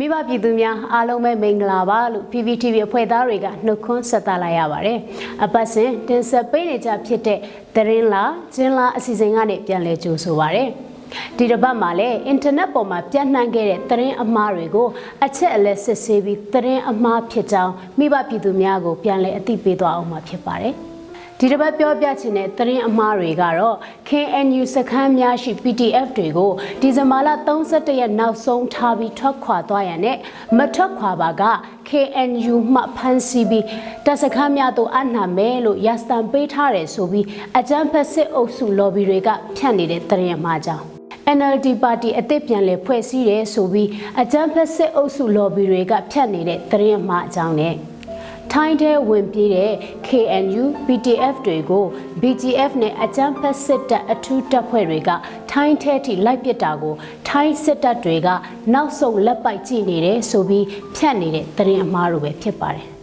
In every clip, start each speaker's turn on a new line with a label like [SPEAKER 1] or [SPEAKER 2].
[SPEAKER 1] မိဘပြည်သူများအားလုံးပဲမင်္ဂလာပါလို့ PPTV အဖွဲ့သားတွေကနှုတ်ခွန်းဆက်သလိုက်ရပါတယ်။အပတ်စဉ်တင်ဆက်ပေးနေကြဖြစ်တဲ့သတင်းလားကျင်းလားအစီအစဉ်ကနေပြန်လည်ကြိုဆိုပါရစေ။ဒီတစ်ပတ်မှာလည်းအင်တာနက်ပေါ်မှာပြန့်နှံ့ခဲ့တဲ့သတင်းအမှားတွေကိုအချက်အလက်စစ်ဆေးပြီးသတင်းအမှားဖြစ်ကြောင်းမိဘပြည်သူများကိုပြန်လည်အသိပေးသွားအောင်မှာဖြစ်ပါတယ်။ ဒီတစ်ပတ်ပြောပြချင်တဲ့သတင်းအမှားတွေကတော့ KNU စခန်းများရှိ PDF တွေကိုဒီဇင်ဘာလ31ရက်နောက်ဆုံးထားပြီးထွက်ခွာသွားရန်နဲ့မထွက်ခွာပါက KNU မှဖမ်းဆီးပြီးတပ်စခန်းများသို့အနှံမယ်လို့ရစတန်ပေးထားတယ်ဆိုပြီးအကြမ်းဖက်စစ်အုပ်စု lobby တွေကဖြန့်နေတဲ့သတင်းအမှားကြောင့် NLD ပါတီအသစ်ပြန်လည်ဖွဲ့စည်းတယ်ဆိုပြီးအကြမ်းဖက်စစ်အုပ်စု lobby တွေကဖြတ်နေတဲ့သတင်းအမှားအကြောင်းနဲ့ ထိုင်းထဲဝင်ပြေးတဲ့ KNU PTF တွေကို BGF နဲ့အကြမ်းဖက်စစ်တပ်အထူးတပ်ဖွဲ့တွေကထိုင်းထဲထိလိုက်ပစ်တာကို ထိုင်းစစ်တပ်တွေကနောက်ဆုံးလက်ပိုက်ကြည့်နေတယ်ဆိုပြီးဖြတ်နေတဲ့သတင်းအမှားလိုပဲဖြစ်ပါတယ်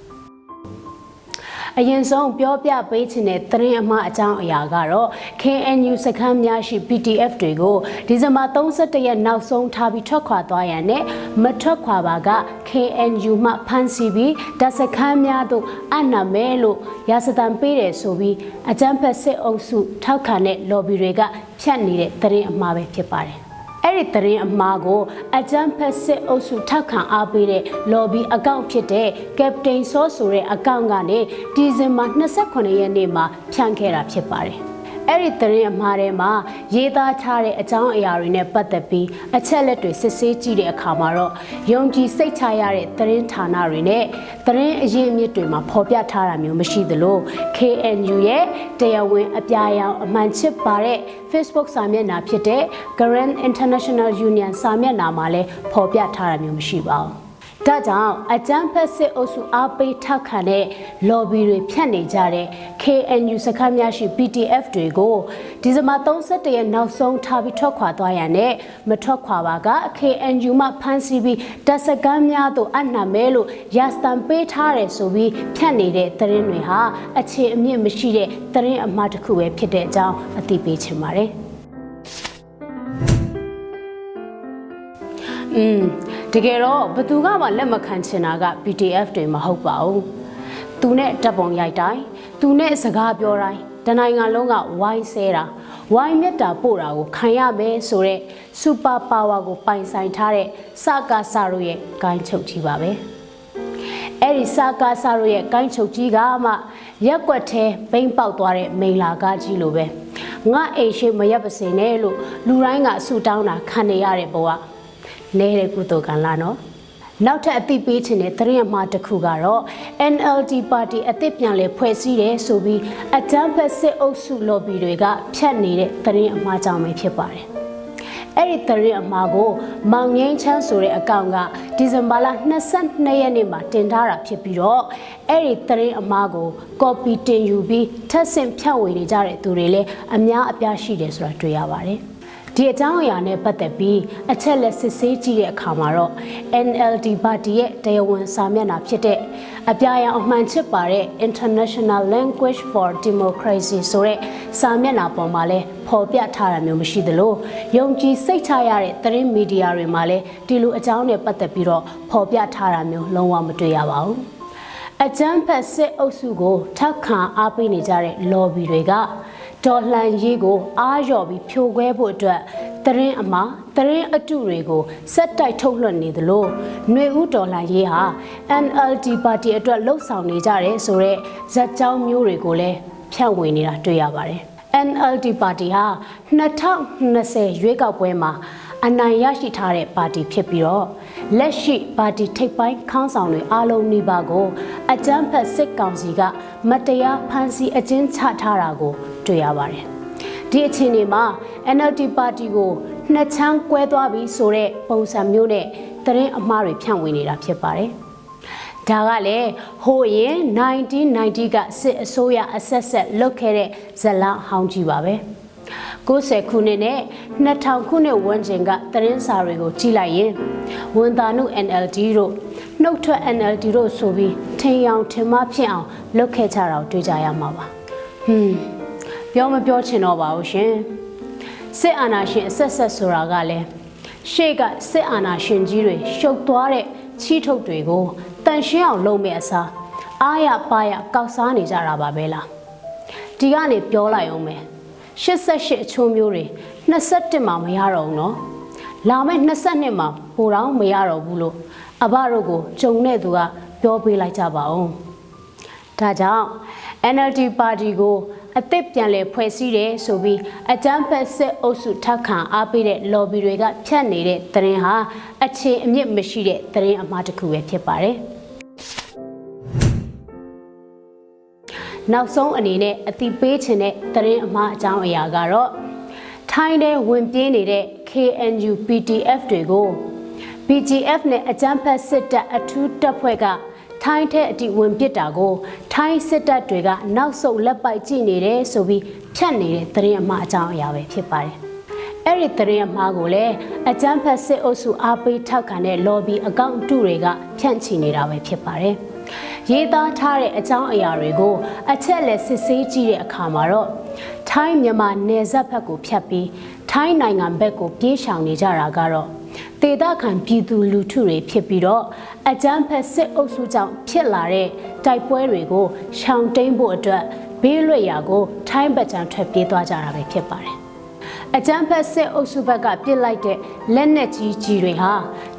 [SPEAKER 1] အရင်ဆုံးပြောပြပေးချင်တဲ့သတင်းအမှားအကြောင်းအရာကတော့ KNU စခန်းများရှိ PTF တွေကိုဒီဇင်ဘာ31ရက်နောက်ဆုံးထားပြီးထွက်ခွာသွားရန်နဲ့မထွက်ခွာပါက KNU မှဖမ်းဆီးပြီးတပ်စခန်းများသို့အနှံမယ်လို့ရာစတန်ပေးတယ်ဆိုပြီးအကြမ်းဖက်စစ်အုပ်စုထောက်ခံတဲ့ lobby တွေကဖြတ်နေတဲ့သတင်းအမှားပဲဖြစ်ပါတယ် အဲ့ဒီသတင်းအမှားကိုအကြမ်းဖက်စစ်အုပ်စုထောက်ခံအားပေးတဲ့ lobby အကောင့်ဖြစ်တဲ့ Captain Source ဆိုတဲ့အကောင့်ကနေဒီဇင်ဘာ29ရက်နေ့မှာဖြန့်ခဲ့တာဖြစ်ပါတယ်။ အဲ့ဒီသတင်းအမှားထဲမှာရေးသားထားတဲ့အကြောင်းအရာတွေနဲ့ပတ်သက်ပြီးအချက်လက်တွေစစ်ဆေးကြည့်တဲ့အခါမှာတော့ယုံကြည်စိတ်ချရတဲ့သတင်းဌာနတွေနဲ့သတင်းအရင်းအမြစ်တွေမှာဖော်ပြထားတာမျိုးမရှိသလို KNU ရဲ့တရားဝင်အပြာရောင်အမှန်ချစ်ပါတဲ့ Facebook စာမျက်နှာဖြစ်တဲ့ Grand International Union စာမျက်နှာမှာလည်းဖော်ပြထားတာမျိုးမရှိပါဘူး။ ဒါကြောင့်အကြမ်းဖက်စစ်အုပ်စုအားပေးထောက်ခံတဲ့ lobby တွေဖြတ်နေကြတဲ့ KNU စခန်းများရှိ PTF တွေကိုဒီဇင်ဘာ31ရက်နောက်ဆုံးထားပြီးထွက်ခွာသွားရန်နဲ့မထွက်ခွာပါက KNU မှဖမ်းဆီးပြီးတပ်စခန်းများသို့အနှံမဲလို့ရစတန်ပေးထားတယ်ဆိုပြီးဖြတ်နေတဲ့သတင်းတွေဟာအခြေအမြစ်မရှိတဲ့သတင်းအမှားတစ်ခုပဲဖြစ်တဲ့အကြောင်းအသိပေးချင်ပါတယ်။อืม တကယ်တော့ဘသူကမှလက်မခံချင်တာက PDF တွေမဟုတ်ပါဘူး။သူနဲ့တပ်ပုံရိုက်တိုင်းသူနဲ့စကားပြောတိုင်းတနိုင်ငံလုံးကဝိုင်းဆဲတာဝိုင်းမြတ်တာပို့တာကိုခံရမယ်ဆိုတော့စူပါပါဝါကိုပိုင်ဆိုင်ထားတဲ့စကားစာတို့ရဲ့ဂိုင်းချုပ်ကြီးပါပဲ။အဲ့ဒီစကားစာတို့ရဲ့ဂိုင်းချုပ်ကြီးကမှရက်ွက်သေးဘိမ့်ပေါက်သွားတဲ့မိန်လာကားကြီးလိုပဲ။ငါအိမ်ရှိမရက်ပစင်နဲ့လို့လူတိုင်းကဆူတောင်းတာခံနေရတဲ့ဘဝ။ နေတဲ့ကုသိုလ်ကံလာနော်နောက်ထပ်အသိပေးခြင်းတဲ့သတင်းအမှားတစ်ခုကတော့ NLD ပါတီအသစ်ပြန်လဲဖွဲ့စည်းတယ်ဆိုပြီးအကြမ်းဖက်စစ်အုပ်စု lobby တွေကဖြတ်နေတဲ့သတင်းအမှားကြောင့်ပဲဖြစ်ပါတယ်။အဲ့ဒီသတင်းအမှားကိုမောင်ငင်းချမ်းဆိုတဲ့အကောင့်ကဒီဇင်ဘာလ22ရက်နေ့မှာတင်ထားတာဖြစ်ပြီးတော့အဲ့ဒီသတင်းအမှားကို copy တင်ယူပြီးထပ်ဆင့်ဖြန့်ဝေနေကြတဲ့သူတွေလည်းအများအပြားရှိတယ်ဆိုတာတွေ့ရပါတယ်။ ဒီအကြောင်းအရာနဲ့ပတ်သက်ပြီးအချက်လက်စစ်ဆေးကြည့်တဲ့အခါမှာတော့ NLD ပါတီရဲ့တရားဝင်စာမျက်နှာဖြစ်တဲ့အပြာရောင်အမှန်ချစ်ပါတဲ့ International Language for Democracy ဆိုတဲ့စာမျက်နှာပေါ်မှာလဲဖော်ပြထားတာမျိုးမရှိသလိုယုံကြည်စိတ်ချရတဲ့သတင်းမီဒီယာတွေမှာလည်းဒီလိုအကြောင်းနဲ့ပတ်သက်ပြီးတော့ဖော်ပြထားတာမျိုးလုံးဝမတွေ့ရပါဘူးအကြမ်းဖက်စစ်အုပ်စုကိုထောက်ခံအားပေးနေကြတဲ့ lobby တွေက ဒေါ်လှန်ရေးကိုအားလျော်ပြီးဖြိုခွဲဖို့အတွက်သတင်းအမှားသတင်းအတုတွေကိုစက်တိုက်ထုတ်လွှင့်နေသလိုຫນွေဦးဒေါ်လှန်ရေးဟာ NLD ပါတီအတွက်လှုပ်ဆောင်နေကြတယ်ဆိုတော့ဇက်ကြောင်းမျိုးတွေကိုလည်းဖြန့်ဝေနေတာတွေ့ရပါတယ် NLD ပါတီဟာ2020ရွေးကောက်ပွဲမှာ အနိုင်ရရှိထားတဲ့ပါတီဖြစ်ပြီးတော့လက်ရှိပါတီထိပ်ပိုင်းခေါင်းဆောင်တွေအားလုံးနှိပါကိုအကြမ်းဖက်စစ်ကောင်စီကမတရားဖမ်းဆီးအကျဉ်းချထားတာကို တွေ့ရပါတယ်။ဒီအခြေအနေမှာ NLD ပါတီကိုနှစ်ချမ်းကွဲသွားပြီဆိုတဲ့ပုံစံမျိုးနဲ့သတင်းအမှားတွေဖြန့်ဝေနေတာဖြစ်ပါတယ်။ဒါကလည်းဟိုရင်1990ကစစ်အစိုးရအဆက်ဆက်လုတ်ခဲ့တဲ့ဇလန်ဟောင်းကြီးပါပဲ။ 90ခုနှစ်နဲ့2000ခုနှစ်ဝန်းကျင်ကသတင်းစာတွေကိုကြည့်လိုက်ရင်ဝန်တာနု NLD တို့နှုတ်ထွက် NLD တို့ဆိုပြီးထင်ရောင်ထင်မဖြစ်အောင်လုပ်ခဲ့ကြတာကိုတွေ့ကြရမှာပါဟွန်းပြောမပြောချင်တော့ပါဘူးရှင်စစ်အာဏာရှင်အဆက်ဆက်ဆိုတာကလည်းရှေ့ကစစ်အာဏာရှင်ကြီးတွေရှုပ်သွားတဲ့ချီထုတ်တွေကိုတန်ရှင်းအောင်လုပ်မဲ့အစားအားရပါရကောက်စားနေကြတာပါပဲလားဒီကနေပြောလိုက်အောင်မယ် 88အချိုးမျိုးတွေ21မှာမရတော့ဘူးနော်လာမယ့်22မှာပိုတော့မရတော့ဘူးလို့အဘတို့ကိုဂျုံတဲ့သူကပြောပေးလိုက်ကြပါဦးဒါကြောင့် NLD ပါတီကိုအသစ်ပြန်လည်ဖွဲ့စည်းတယ်ဆိုပြီးအကြမ်းဖက်စစ်အုပ်စုထောက်ခံအားပေးတဲ့ lobby တွေကဖြတ်နေတဲ့သတင်းဟာအခြေအမြစ်မရှိတဲ့သတင်းအမှားတစ်ခုပဲဖြစ်ပါတယ်။ နောက်ဆုံးအနေနဲ့အတိပေးခြင်းတဲ့သတင်းအမှားအကြောင်းအရာကတော့ထိုင်းတဲ့ဝင်ပြေးနေတဲ့ KNU PTF တွေကို BGF နဲ့အကြမ်းဖက်စစ်တပ်အထူးတပ်ဖွဲ့ကထိုင်းထက်အတိဝင်ပစ်တာကို ထိုင်းစစ်တပ်တွေကနောက်ဆုတ်လက်ပိုက်ကြည့်နေတယ်ဆိုပြီးဖြတ်နေတဲ့သတင်းအမှားအကြောင်းအရာပဲဖြစ်ပါတယ်။အဲ့ဒီသတင်းအမှားကိုလည်းအကြမ်းဖက်စစ်အုပ်စုအားပေးထောက်ခံတဲ့ lobby အကောင့်တုတွေကဖြန့်ချီနေတာပဲဖြစ်ပါတယ်။ ရေးသားထားတဲ့အကြောင်းအရာတွေကို အချက်လက်စစ်ဆေးကြည့်တဲ့အခါမှာတော့ထိုင်းမြန်မာနယ်စပ်ဘက်ကိုဖြတ်ပြီးထိုင်းနိုင်ငံဘက်ကိုပြေးရှောင်နေကြတာကတော့ဒေသခံပြည်သူလူထုတွေဖြစ်ပြီးတော့အကြမ်းဖက်စစ်အုပ်စုကြောင့်ဖြစ်လာတဲ့တိုက်ပွဲတွေကိုရှောင်တိန်ဖို့အတွက်ဘေးလွတ်ရာကို ထိုင်းပတ်ချံထွက်ပြေးသွားကြတာပဲဖြစ်ပါတယ်။အကြမ်းဖက်စစ်အုပ်စုဘက်ကပြစ်လိုက်တဲ့လက်နက်ကြီးကြီးတွေဟာ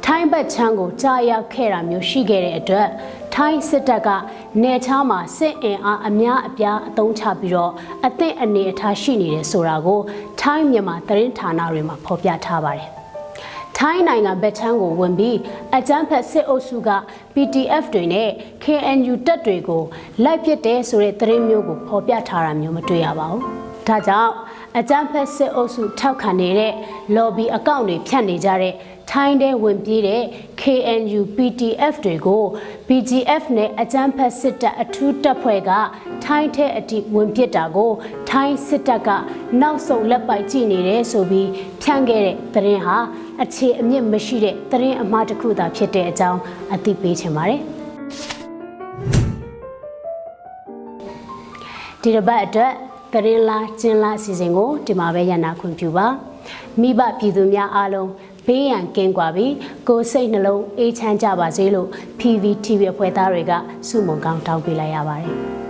[SPEAKER 1] ထိုင်းဘက်ချမ်းကိုကြားရောက်ခဲ့တာမျိုးရှိခဲ့တဲ့အတွက် ထိုင်းစစ်တပ်ကနေချားမှာစစ်အင်အားအများအပြားအသုံးချပြီးတော့အသင့်အနေအထားရှိနေတယ်ဆိုတာကိုထိုင်းမြန်မာသတင်းဌာနတွေမှာဖော်ပြထားပါတယ်။ထိုင်းနိုင်ငံဗက်ချမ်းကိုဝင်ပြီးအကြမ်းဖက်စစ်အုပ်စုက PTF တွေနဲ့ KNU တပ်တွေကိုလိုက်ပစ်တယ်ဆိုတဲ့သတင်းမျိုးကိုဖော်ပြထားတာမျိုးမတွေ့ရပါဘူး။ဒါကြောင့် အကြမ်းဖက်စစ်အုပ်စုထောက်ခံနေတဲ့ lobby အကောင့်တွေဖြတ်နေကြတဲ့ထိုင်းတဲ့ဝင်ပြေးတဲ့ KNU PTF တွေကို BGF နဲ့အကြမ်းဖက်စစ်တပ်အထူးတပ်ဖွဲ့ကထိုင်းထဲအထိဝင်ပစ်တာကို ထိုင်းစစ်တပ်ကနောက်ဆုံးလက်ပိုက်ကြည့်နေတယ်ဆိုပြီးဖြန့်ခဲ့တဲ့သတင်းဟာအခြေအမြစ်မရှိတဲ့သတင်းအမှားတစ်ခုသာဖြစ်တဲ့အကြောင်းအသိပေးချင်ပါတယ်ဒီတစ်ပတ်အတွက် သတင်းလားကျင်းလားအစီအစဉ်ကိုဒီမှာပဲရန်နာခွင့်ပြုပါမိဘပြည်သူများအားလုံးဘေးရန်ကင်းကွာပြီးကိုယ်စိတ်နှလုံးအေးချမ်းကြပါစေလို့ PVTV အဖွဲ့သားတွေကဆုမွန်ကောင်းတောင်းပေးလိုက်ရပါတယ်